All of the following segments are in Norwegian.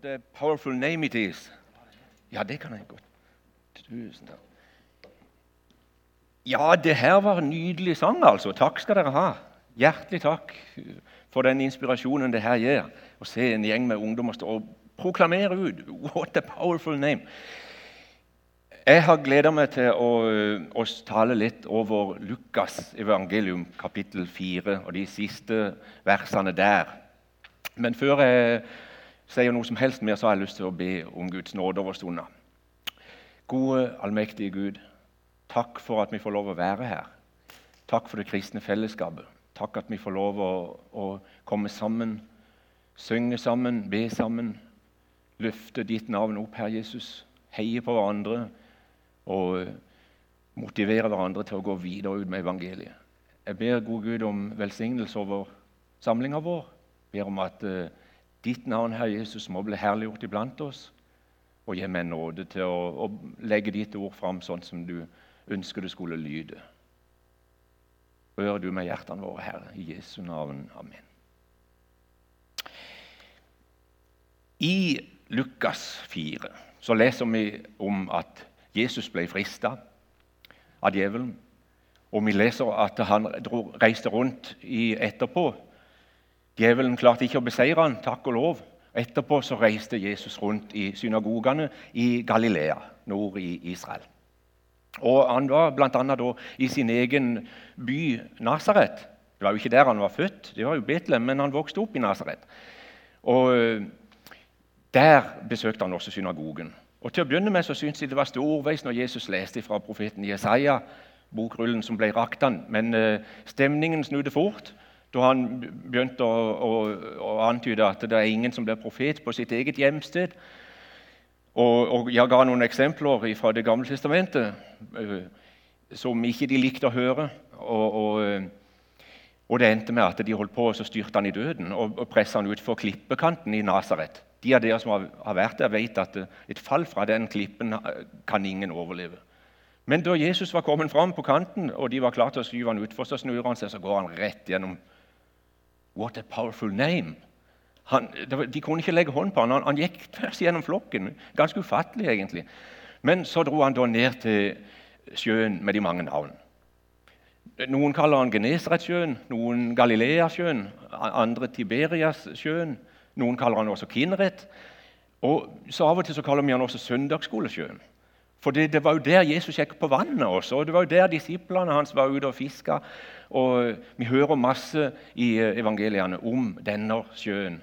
What a powerful name it is. Ja, det kan jeg godt. Tusen takk. Ja, det her var en nydelig sang, altså. Takk skal dere ha. Hjertelig takk for den inspirasjonen det her gir. Å se en gjeng med ungdommer stå og proklamere ut What a powerful name. Jeg har gleda meg til å, å, tale litt over Lukas evangelium kapittel 4 og de siste versene der. Men før jeg sier noe som helst mer, så har jeg lyst til å be om Guds nåde over stunda. Gode, allmektige Gud, takk for at vi får lov å være her. Takk for det kristne fellesskapet. Takk at vi får lov å, å komme sammen, synge sammen, be sammen, løfte ditt navn opp, Herre Jesus. Heie på hverandre og motivere hverandre til å gå videre ut med evangeliet. Jeg ber god Gud om velsignelse over samlinga vår. Jeg ber om at uh, ditt navn, Herre Jesus, må bli herliggjort iblant oss. Og gi meg nåde til å, å legge ditt ord fram sånn som du ønsker det skulle lyde. Rør du med hjertene våre, Herre, i Jesu navn. Amen. I Lukas 4 så leser vi om at Jesus ble frista av djevelen. Og vi leser at han reiste rundt etterpå. Djevelen klarte ikke å beseire han, takk og lov. Etterpå så reiste Jesus rundt i synagogene i Galilea, nord i Israel. Og Han var bl.a. i sin egen by Nasaret. Det var jo ikke der han var født, det var jo Betlehem, men han vokste opp i Nasaret. Og eh, Der besøkte han også synagogen. Og Til å begynne med så syntes de det var storveis når Jesus leste fra profeten Jesaja, bokrullen som ble rakt han. Men uh, stemningen snudde fort da han begynte å, å, å, antyde at det er ingen som blir profet på sitt eget hjemsted. Og, og Jeg ga noen eksempler fra Det gamle testamentet uh, som ikke de likte å høre. Og, og, uh, og det endte med at de holdt på og så styrte han i døden og, og pressa han utfor klippekanten i Nasaret. De av dere som har vært der, vet at et fall fra den klippen kan ingen overleve. Men da Jesus var kommet fram på kanten, og de var klare til å skyve han utfor, så snur han seg så går han rett gjennom. What a powerful name! Han, de kunne ikke legge hånd på han. Han, gikk tvers gjennom flokken. Ganske ufattelig, egentlig. Men så dro han da ned til sjøen med de mange navn. Noen kaller han Genesaretsjøen, noen Galileasjøen, andre Tiberiassjøen. Noen kaller han også Kinneret. Og så Av og til så kaller vi han også Søndagsskolesjøen. For det, det, var jo der Jesus gikk på vannet også, og det var jo der disiplene hans var ute og fiska. Og vi hører masse i eh, evangeliene om denne sjøen.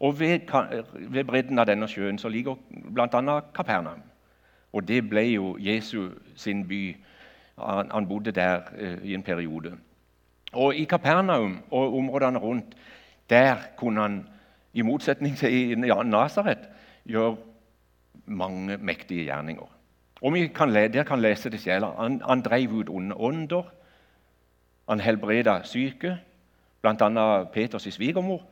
Og ved, ved bredden av denne sjøen så ligger bl.a. Kapernaum. Og det ble jo Jesu sin by. Han, han bodde der eh, i en periode. Og i Kapernaum og områdene rundt, der kunne han i motsetning til Nasaret, gjøre mange mektige gjerninger. Og vi kan, dere kan lese det selv. Han, han drev ut onde ånder. Han helbreda syke, bl.a. Peters svigermor.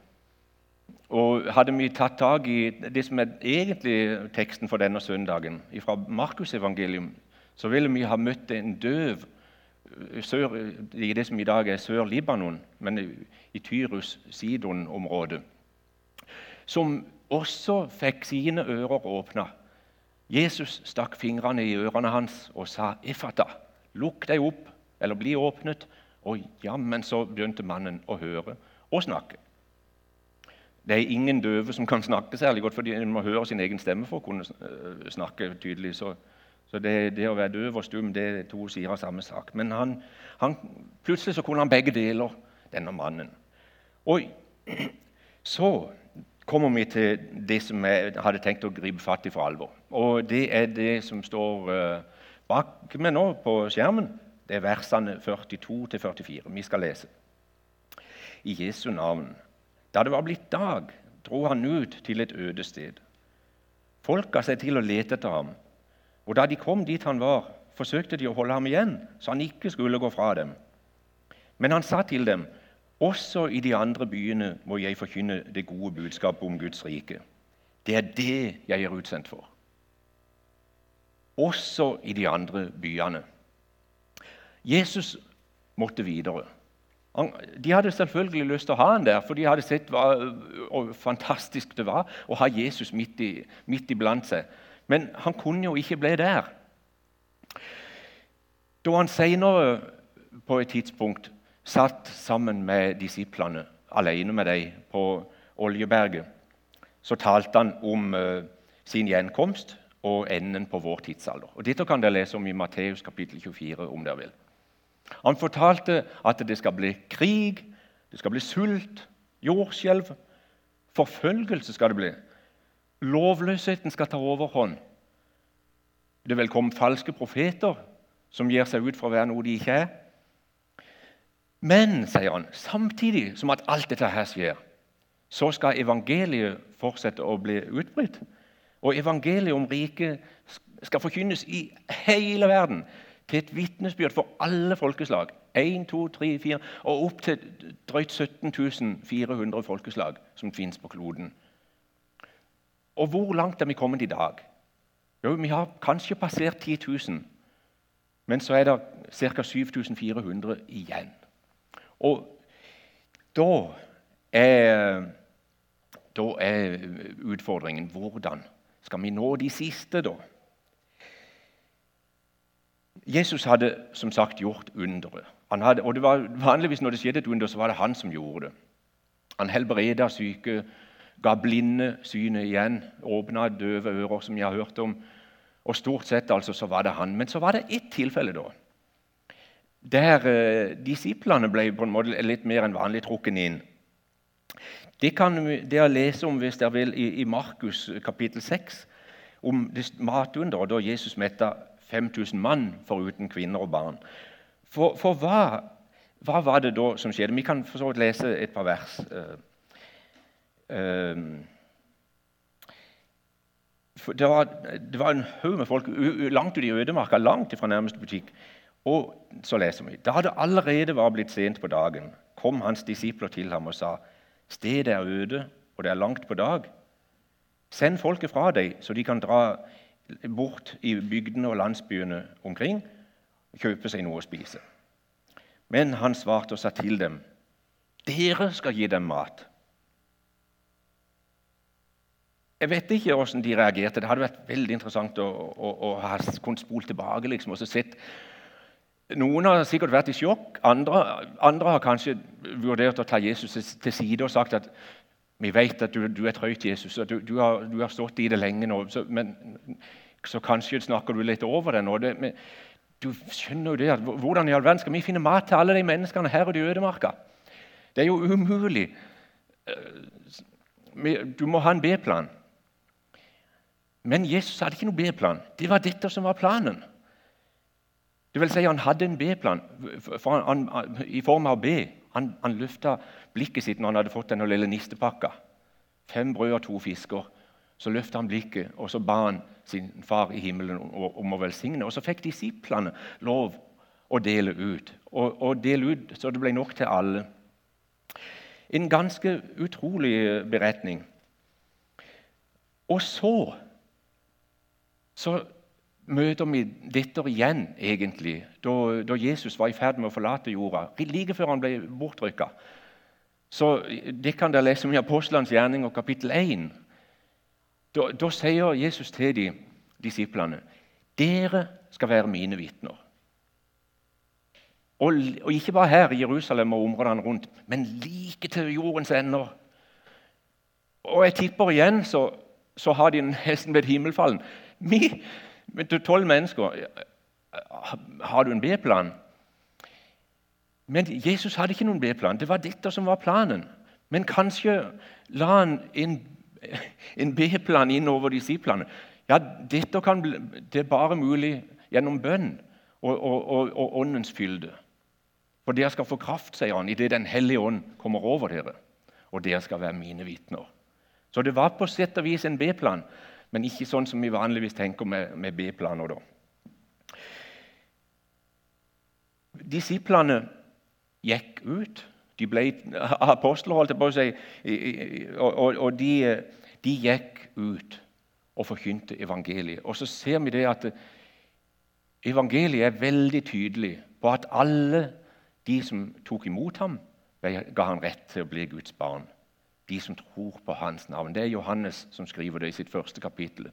Og Hadde vi tatt tak i det som er egentlig teksten for denne søndagen, fra Markusevangelium, så ville vi ha møtt en døv sør, i det som i dag er Sør-Libanon, men i Tyrus-Sidon-området som også fikk sine ører åpna. Jesus stakk fingrene i ørene hans og sa, 'Efata, lukk deg opp, eller bli åpnet.' Og jammen så begynte mannen å høre og snakke. Det er ingen døve som kan snakke særlig godt, fordi en må høre sin egen stemme for å kunne øh, snakke tydelig. Så, så det, det, å være døv og stum det er to sider av samme sak. Men han, han, plutselig så kunne han begge deler, denne mannen. Og så kommer vi til det som jeg hadde tenkt å gripe fatt i for alvor. Og Det er det som står uh, bak meg nå på skjermen. Det er versene 42-44. Vi skal lese. I Jesu navn. Da det var blitt dag, dro han ut til et øde sted. Folk ga seg til å lete etter ham. Og da de kom dit han var, forsøkte de å holde ham igjen, så han ikke skulle gå fra dem. Men han sa til dem, også i de andre byene må jeg forkynne det gode budskapet om Guds rike. Det er det jeg er utsendt for. Også i de andre byene. Jesus måtte videre. De hadde selvfølgelig lyst til å ha han der, for de hadde sett hva fantastisk det var å ha Jesus midt, i, midt iblant seg. Men han kunne jo ikke bli der. Da han senere på et tidspunkt satt sammen med disiplene, alene med dem, på Oljeberget, så talte han om uh, sin gjenkomst og enden på vår tidsalder. Og Dette kan dere lese om i Matteus kapittel 24. om dere vil. Han fortalte at det skal bli krig, det skal bli sult, jordskjelv, forfølgelse skal det bli. Lovløsheten skal ta overhånd. Det vil komme falske profeter som gir seg ut for å være noe de ikke er. Men, sier han, samtidig som at alt dette her skjer, så skal evangeliet fortsette å bli utbredt. Og evangeliet om riket skal forkynnes i hele verden til et vitnesbyrd for alle folkeslag. 1, 2, 3, 4, og opp til drøyt 17 400 folkeslag som finnes på kloden. Og hvor langt er vi kommet i dag? Jo, Vi har kanskje passert 10 000. Men så er det ca. 7400 igjen. Og da er, da er utfordringen hvordan skal vi nå de siste, da? Jesus hadde som sagt gjort underet. og det var Vanligvis når det skjedde et under, så var det han som gjorde det. Han helbreda syke, ga blinde synet igjen, åpna døve ører, som jeg har hørt om. Og Stort sett altså så var det han. Men så var det ett tilfelle da, der eh, disiplene ble på en måte litt mer enn vanlig trukket inn. Det kan dere lese om hvis dere vil, i, i Markus kapittel 6, om matunderet da Jesus metta 5000 mann foruten kvinner og barn. For, for hva, hva, var det da som skjedde? Vi kan for så vidt lese et par vers. Uh, uh, det var, det var, en haug med folk langt ute i ødemarka, langt fra nærmeste butikk. Og så leser vi Da det allerede var blitt sent på dagen, kom hans disipler til ham og sa:" Stedet er øde, og det er langt på dag. Send folket fra deg, så de kan dra bort i bygdene og landsbyene omkring og kjøpe seg noe å spise. Men han svarte og sa til dem, dere skal gi dem mat. Jeg vet ikke hvordan de reagerte. Det hadde vært veldig interessant å, å, å ha kunnet spole tilbake liksom, og sett Noen har sikkert vært i sjokk. Andre, andre, har kanskje vurdert å ta Jesus til side og sagt at vi vet at du, du er trøyt, Jesus, og du, du, har, du, har, stått i det lenge nå. Så, men, så kanskje snakker du litt over det nå. Det, men, du skjønner jo det at Hvordan i all verden skal vi finne mat til alle de menneskene her ute i ødemarka? Det er jo umulig. Eh, du må ha en B-plan. Men Jesus hadde ikke noen B-plan. Det var dette som var planen. Det vil si Han hadde en B-plan i form av B. Han, han løfta blikket sitt når han hadde fått den lille nistepakka. Fem brød og to fisker. Så løfta han blikket og så ba han sin far i himmelen om å velsigne. Og så fikk disiplene lov å dele ut, og, og dele ut så det ble nok til alle. En ganske utrolig beretning. Og så så møter vi dette igjen, egentlig, da, da, Jesus var i ferd med å forlate jorda, like før han ble bortrykka. Så Det kan dere lese om i Apostlenes og kapittel 1. Da, da sier Jesus til de disiplene dere skal være mine vitner. Og, og, ikke bare her i Jerusalem og områdene rundt, men like til jordens ender. Og jeg tipper igjen så, så har de nesten blitt himmelfallen. Vi, tolv mennesker Har du en B-plan? Men Jesus hadde ikke noen B-plan. Det var dette som var planen. Men kanskje la han en, en B-plan inn over disiplene. Ja, dette kan det er bare mulig gjennom bønn og, og, og, og åndens fylde. For dere skal få kraft, sier han, idet Den hellige ånd kommer over dere. Og dere skal være mine vitner. Så det var på sett og vis en B-plan men ikke sånn som vi vanligvis tenker med, med B-planer. da. Disiplene gikk ut. De ble apostler, holdt jeg på å si, og, og, og de, de, gikk ut og forkynte evangeliet. Og så ser vi det at evangeliet er veldig tydelig på at alle de som tok imot ham, ga han rett til å bli Guds barn. De som tror på hans navn. Det er Johannes som skriver det i sitt første kapittel.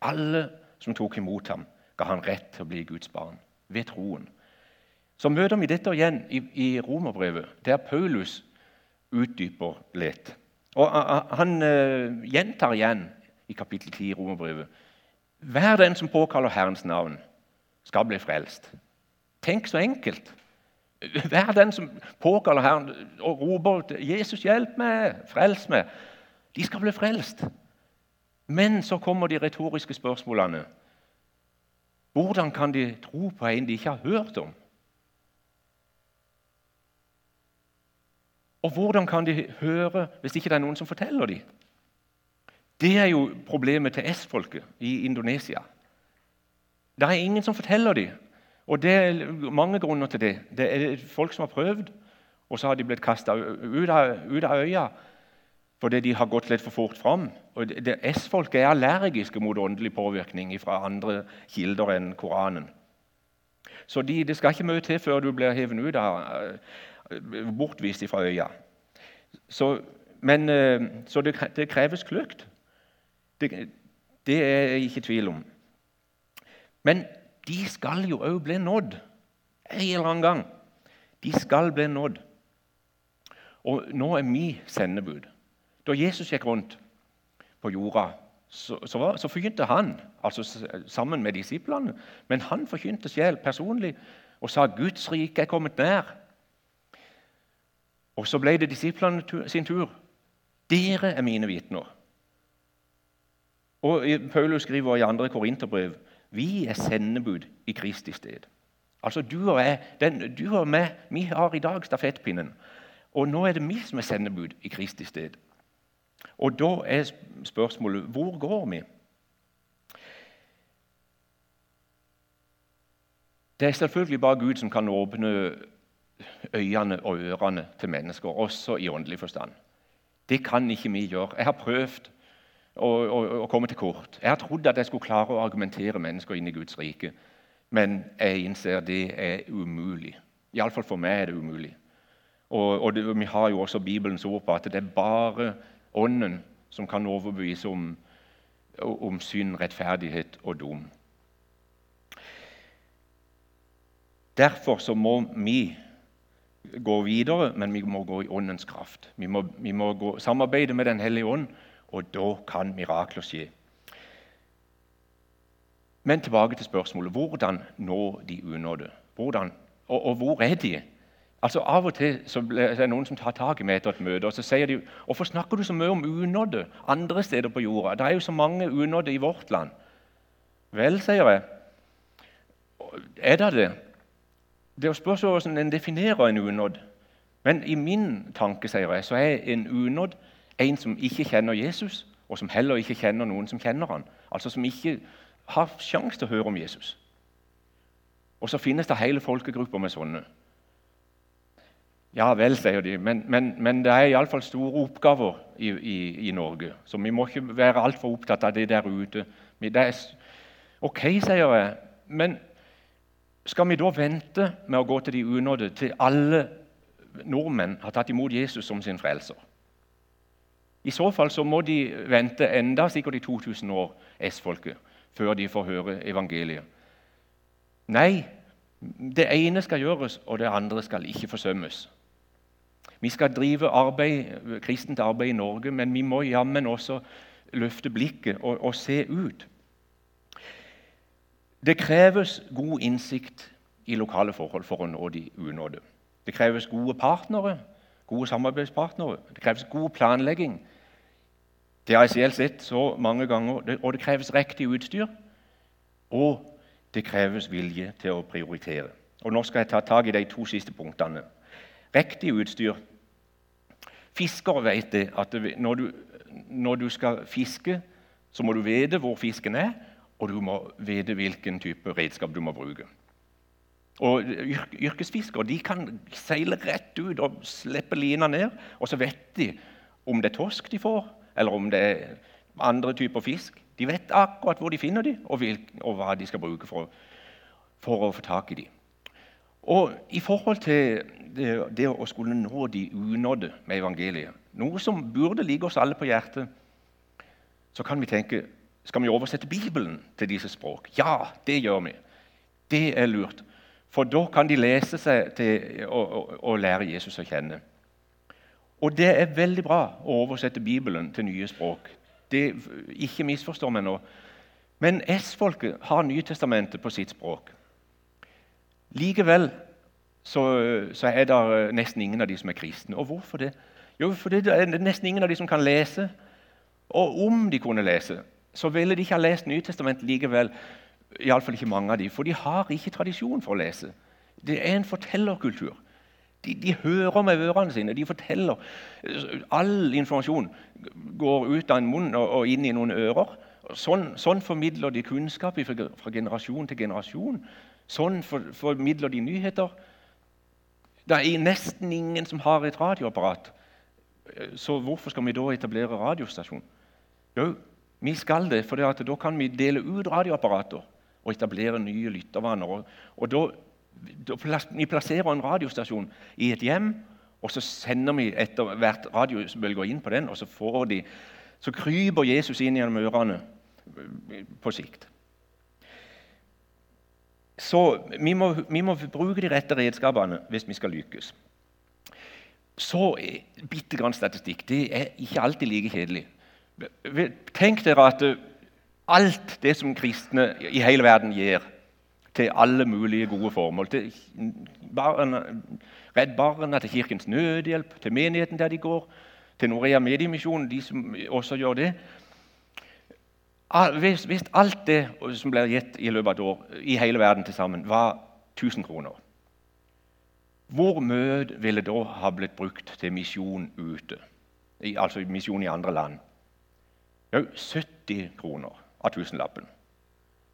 Alle som tok imot ham, ga han rett til å bli Guds barn ved troen. Så møter vi dette igjen i, i Romerbrevet, der Paulus utdyper litt. Og Han uh, gjentar igjen i kapittel 10 i Romerbrevet Hver den som påkaller Herrens navn, skal bli frelst. Tenk så enkelt. Hver den som påkaller Herren og roper 'Jesus, hjelp meg! Frels meg!' De skal bli frelst. Men så kommer de retoriske spørsmålene. Hvordan kan de tro på en de ikke har hørt om? Og hvordan kan de høre hvis ikke det er noen som forteller dem? Det er jo problemet til S-folket i Indonesia. Det er ingen som forteller dem. Og Det er mange grunner til det. Det er folk som har prøvd, og så har de blitt kasta ut, ut, av øya fordi de har gått litt for fort fram. S-folk er allergiske mot åndelig påvirkning fra andre kilder enn Koranen. Så de, det skal ikke mye til før du blir hevet ut av, eh, bortvist fra øya. Så, men, eh, så det, det, kreves kløkt. Det, det er jeg ikke i tvil om. Men de skal jo òg bli nådd en eller annen gang. De skal bli nådd. Og nå er vi sendebud. Da Jesus gikk rundt på jorda, så, så, var, så forkynte han altså sammen med disiplene. Men han forkynte sjel personlig og sa Guds rike er kommet nær. Og så ble det disiplene sin tur. Dere er mine vitner. Og Paulus skriver i andre Korinterbrev vi er sendebud i Kristi sted. Altså du og jeg, den, du og meg, vi har i dag stafettpinnen. Og nå er det vi som er sendebud i Kristi sted. Og da er spørsmålet hvor går vi? Det er selvfølgelig bare Gud som kan åpne øynene og ørene til mennesker, også i åndelig forstand. Det kan ikke vi gjøre. Jeg har prøvd å, komme til kort. Jeg har trodd at jeg skulle klare å argumentere mennesker inn i Guds rike, men jeg innser det er umulig. Iallfall for meg er det umulig. Og, og det, Vi har jo også Bibelens ord på at det er bare Ånden som kan overbevise om, om synd, rettferdighet og dom. Derfor så må vi gå videre, men vi må gå i Åndens kraft. Vi må, vi må gå, samarbeide med Den hellige ånd og da kan mirakler skje. Men tilbake til spørsmålet hvordan nå de unådde? Hvordan, og, og, hvor er de? Altså Av og til så er det noen som tar tak i meg etter et møte og så sier de, hvorfor snakker du så mye om unådde andre steder på jorda. Det er jo så mange unådde i vårt land. Vel, sier jeg. Er det det? Det spørs hvordan en definerer en unådd. Men i min tanke sier jeg, så er en unådd en som ikke kjenner Jesus, og som heller ikke kjenner noen som kjenner han. Altså som ikke har sjanse til å høre om Jesus. Og så finnes det hele folkegrupper med sånne. Ja vel, sier de, men, men, men det er iallfall store oppgaver i, i, i, Norge. Så vi må ikke være altfor opptatt av det der ute. Det er, ok, sier jeg, men skal vi da vente med å gå til de unådde til alle nordmenn har tatt imot Jesus som sin frelser? I så fall så må de vente enda sikkert i 2000 år, S-folket, før de får høre evangeliet. Nei, det ene skal gjøres, og det andre skal ikke forsømmes. Vi skal drive arbeid, kristent arbeid i Norge, men vi må jammen også løfte blikket og, og se ut. Det kreves god innsikt i lokale forhold for å nå de unådde. Det kreves gode partnere, gode samarbeidspartnere. Det kreves god planlegging. Det har jeg selv sett så mange ganger. Og det kreves riktig utstyr. Og det kreves vilje til å prioritere. Og Nå skal jeg ta tak i de to siste punktene. Riktig utstyr. Fiskere vet det at når du, når du skal fiske, så må du vite hvor fisken er, og du må vite hvilken type redskap du må bruke. Og Yrkesfiskere de kan seile rett ut og slippe lina ned, og så vet de om det er torsk de får, eller om det er andre typer fisk. De vet akkurat hvor de finner dem, og, og hva de skal bruke for, for, å få tak i dem. Og i forhold til det, det å skulle nå de unådde med evangeliet, noe som burde ligge oss alle på hjertet, så kan vi tenke skal vi oversette Bibelen til disse språk? Ja, det gjør vi. Det er lurt. For da kan de lese seg til å lære Jesus å kjenne. Og det er veldig bra å oversette Bibelen til nye språk. Det, ikke misforstå meg nå. Men S-folket har Nytestamentet på sitt språk. Likevel så, så, er det nesten ingen av de som er kristne. Og hvorfor det? Jo, for det er nesten ingen av de som kan lese. Og om de kunne lese, så ville de ikke ha lest Nytestamentet likevel. Iallfall ikke mange av de, for de har ikke tradisjon for å lese. Det er en fortellerkultur. De, de hører med ørene sine. De forteller. All informasjon går ut av en munn og, og inn i noen ører. Sånn, sånn, formidler de kunnskap fra, fra generasjon til generasjon. Sånn for, formidler de nyheter. Det er nesten ingen som har et radioapparat. Så hvorfor skal vi da etablere radiostasjon? Jo, vi skal det, for da kan vi dele ut radioapparater og etablere nye lyttervaner. Og, da, da Vi plasserer en radiostasjon i et hjem, og så sender vi etter hvert radiobølger inn på den, og så, de, så kryper Jesus inn gjennom ørene på sikt. Så vi må, vi må bruke de rette redskapene hvis vi skal lykkes. Så bitte grann statistikk. Det er ikke alltid like kjedelig. Tenk dere at eh, alt det som kristne i hele verden gir til alle mulige gode formål til barna, Redd Barna, til Kirkens Nødhjelp, til menigheten der de går, til Norea Mediemisjon, de som også gjør det hvis, alt det som blir gitt i løpet av et år i hele verden til sammen, var 1000 kroner Hvor mye ville da ha blitt brukt til misjon ute? Altså misjon i andre land? Jo, 70 kroner av tusenlappen.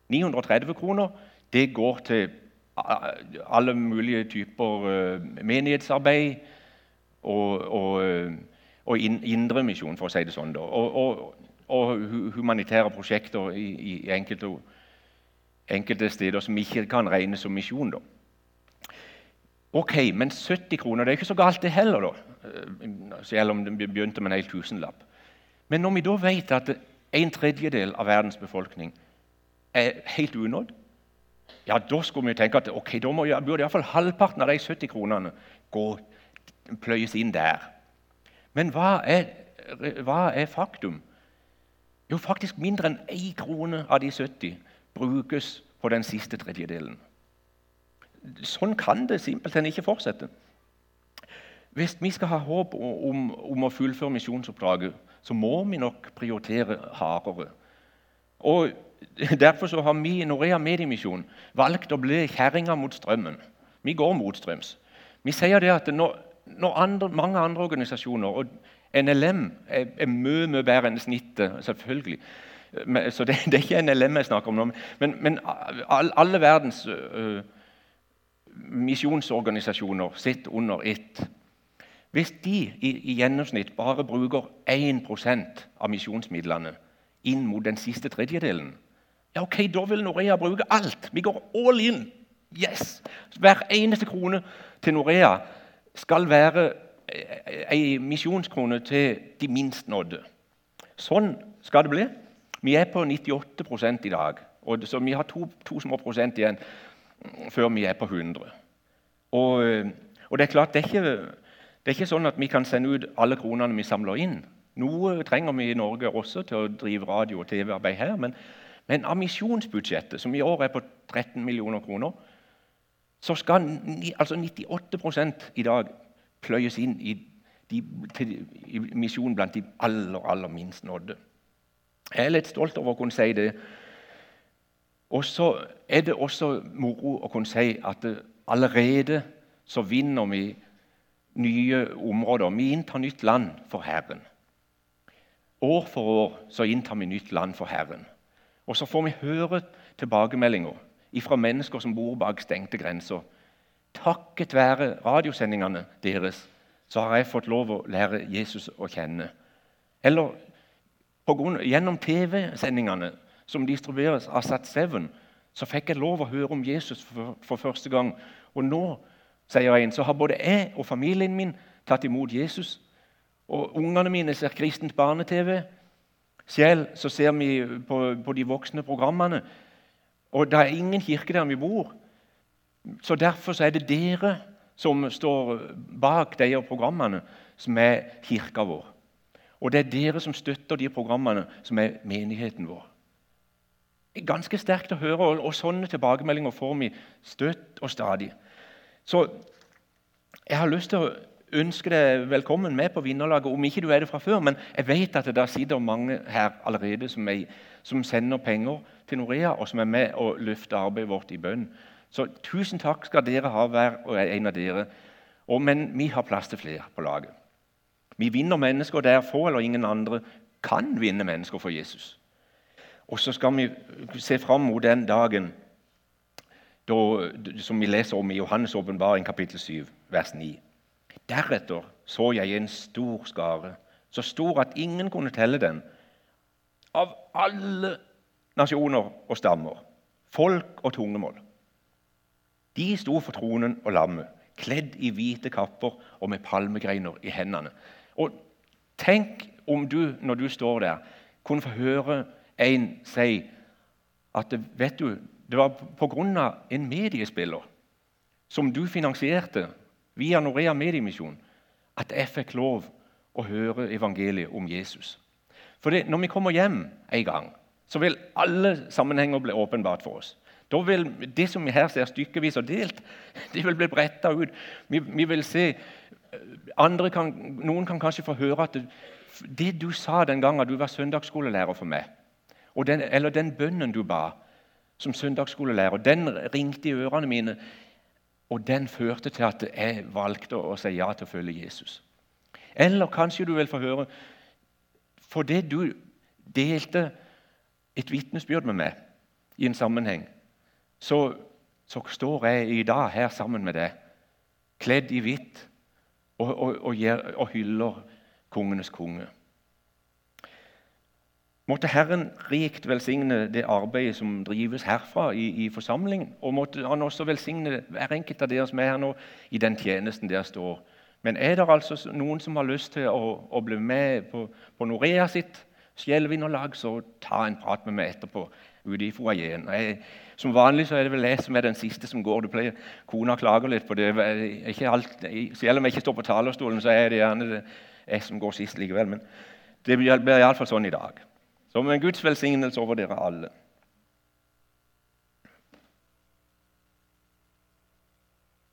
930 kroner det går til alle mulige typer eh, menighetsarbeid og, og, eh, og indremisjon, for å si det sånn. Og, og, og, humanitære prosjekter i, i enkelte, enkelte, steder som ikke kan regnes som misjon. Da. Ok, Men 70 kroner det er ikke så galt, det heller, da. Eh, selv om det begynte med en hel tusenlapp. Men når vi da vet at en tredjedel av verdens befolkning er helt unådd, ja, da skulle vi tenke at ok, da må, burde iallfall halvparten av de 70 kronene gå, pløyes inn der. Men hva er, hva er faktum? Jo, faktisk mindre enn én krone av de 70 brukes på den siste tredjedelen. Sånn kan det simpelthen ikke fortsette. Hvis vi skal ha håp om, om å fullføre misjonsoppdraget, så må vi nok prioritere hardere. Og Derfor har vi i Norea Mediemisjon valgt å bli kjerringa mot strømmen. Vi går motstrøms. Vi sier det at når, når andre, mange andre organisasjoner og NLM er, er mye, mye bedre enn snittet, selvfølgelig. Så det, det, er ikke NLM jeg snakker om nå. Men, men alle verdens uh, misjonsorganisasjoner sitter under ett. Hvis de i, i gjennomsnitt bare bruker 1 av misjonsmidlene inn mot den siste tredjedelen, ja ok, da vil Norea bruke alt. Vi går all in. Yes! Hver eneste krone til Norea skal være ei misjonskrone til de minst nådde. Sånn skal det bli. Vi er på 98% i dag, så vi har to, to små prosent igjen før vi er på 100. Og, og det er klart, det er ikke det er ikke sånn at vi kan sende ut alle kronene vi samler inn. Noe trenger vi i Norge også til å drive radio- og TV-arbeid her. Men, men, av misjonsbudsjettet, som i år er på 13 millioner kroner, så skal altså 98% i dag pløyes inn i, de, til, i misjon blant de aller, aller minst nådde. Jeg er litt stolt over å kunne si det. Og så er det også moro å kunne si at allerede så vinner vi nye områder. Vi inntar nytt land for Herren. År for år så inntar vi nytt land for Herren. Og så får vi høre tilbakemeldinger fra mennesker som bor bak stengte grenser. Takket være radiosendingene deres så har jeg fått lov å lære Jesus å kjenne. Eller grunn, gjennom TV-sendingene som distribueres av Sat7, så fikk jeg lov å høre om Jesus for, for første gang. Og nå sier en, så har både jeg og familien min tatt imot Jesus. Og Ungene mine ser kristent barne-TV. Selv så ser vi på, på de voksne programmene. Og det er ingen kirke der vi bor. Så Derfor så er det dere som står bak de programmene, som er kirka vår. Og det er dere som støtter de programmene som er menigheten vår. Ganske sterkt å høre, og, sånne tilbakemeldinger får vi støtt og stadig. Så jeg har lyst til å ønske deg velkommen med på vinnerlaget, om ikke du er det fra før. Men jeg vet at det der sitter mange her allerede som, er, som sender penger til Norea, og som er med og løfter arbeidet vårt i bønn. Så tusen takk skal dere ha, hver og en av dere. Og, men vi har plass til flere på laget. Vi vinner mennesker der få eller ingen andre kan vinne mennesker for Jesus. Og så skal vi se fram mot den dagen da, som vi leser om i Johannes' åpenbaring kapittel 7, vers 9. Deretter så jeg en stor skare, så stor at ingen kunne telle den, av alle nasjoner og stammer, folk og tungemål. De sto for tronen og lammet, kledd i hvite kapper og med palmegreiner i hendene. Og Tenk om du, når du står der, kunne få høre en si at vet du, det var pga. en mediespiller som du finansierte via Norea Mediemisjon, at jeg fikk lov å høre evangeliet om Jesus. For det, Når vi kommer hjem en gang, så vil alle sammenhenger bli åpenbart for oss. Da vil Det som vi her ser stykkevis og delt, det vil bli bretta ut. Vi, vi, vil se kan, Noen kan kanskje få høre at det, det du sa den gangen du var søndagsskolelærer for meg, den, eller den bønnen du ba som søndagsskolelærer, den ringte i ørene mine. Og den førte til at jeg valgte å si ja til å følge Jesus. Eller kanskje du vil få høre Fordi du delte et vitnesbyrd med meg i en sammenheng, så, så, står jeg i dag her sammen med deg, kledd i hvitt, og, og, og, og hyller kongenes konge. Måtte Herren rikt velsigne det arbeidet som drives herfra i, i, forsamlingen. Og måtte Han også velsigne hver enkelt av dere som er her nå, i den tjenesten dere står. Men er det altså noen som har lyst til å, å bli med på, på Norea sitt sjelvinnerlag, så ta en prat med meg etterpå ute i foajeen. Som vanlig så er det vel jeg som er den siste som går. Du pleier, Kona klager litt på det. Alt, selv om jeg ikke står på talerstolen, så er det gjerne jeg som går sist likevel. Men det blir iallfall sånn i dag. Så med Guds velsignelse over dere alle.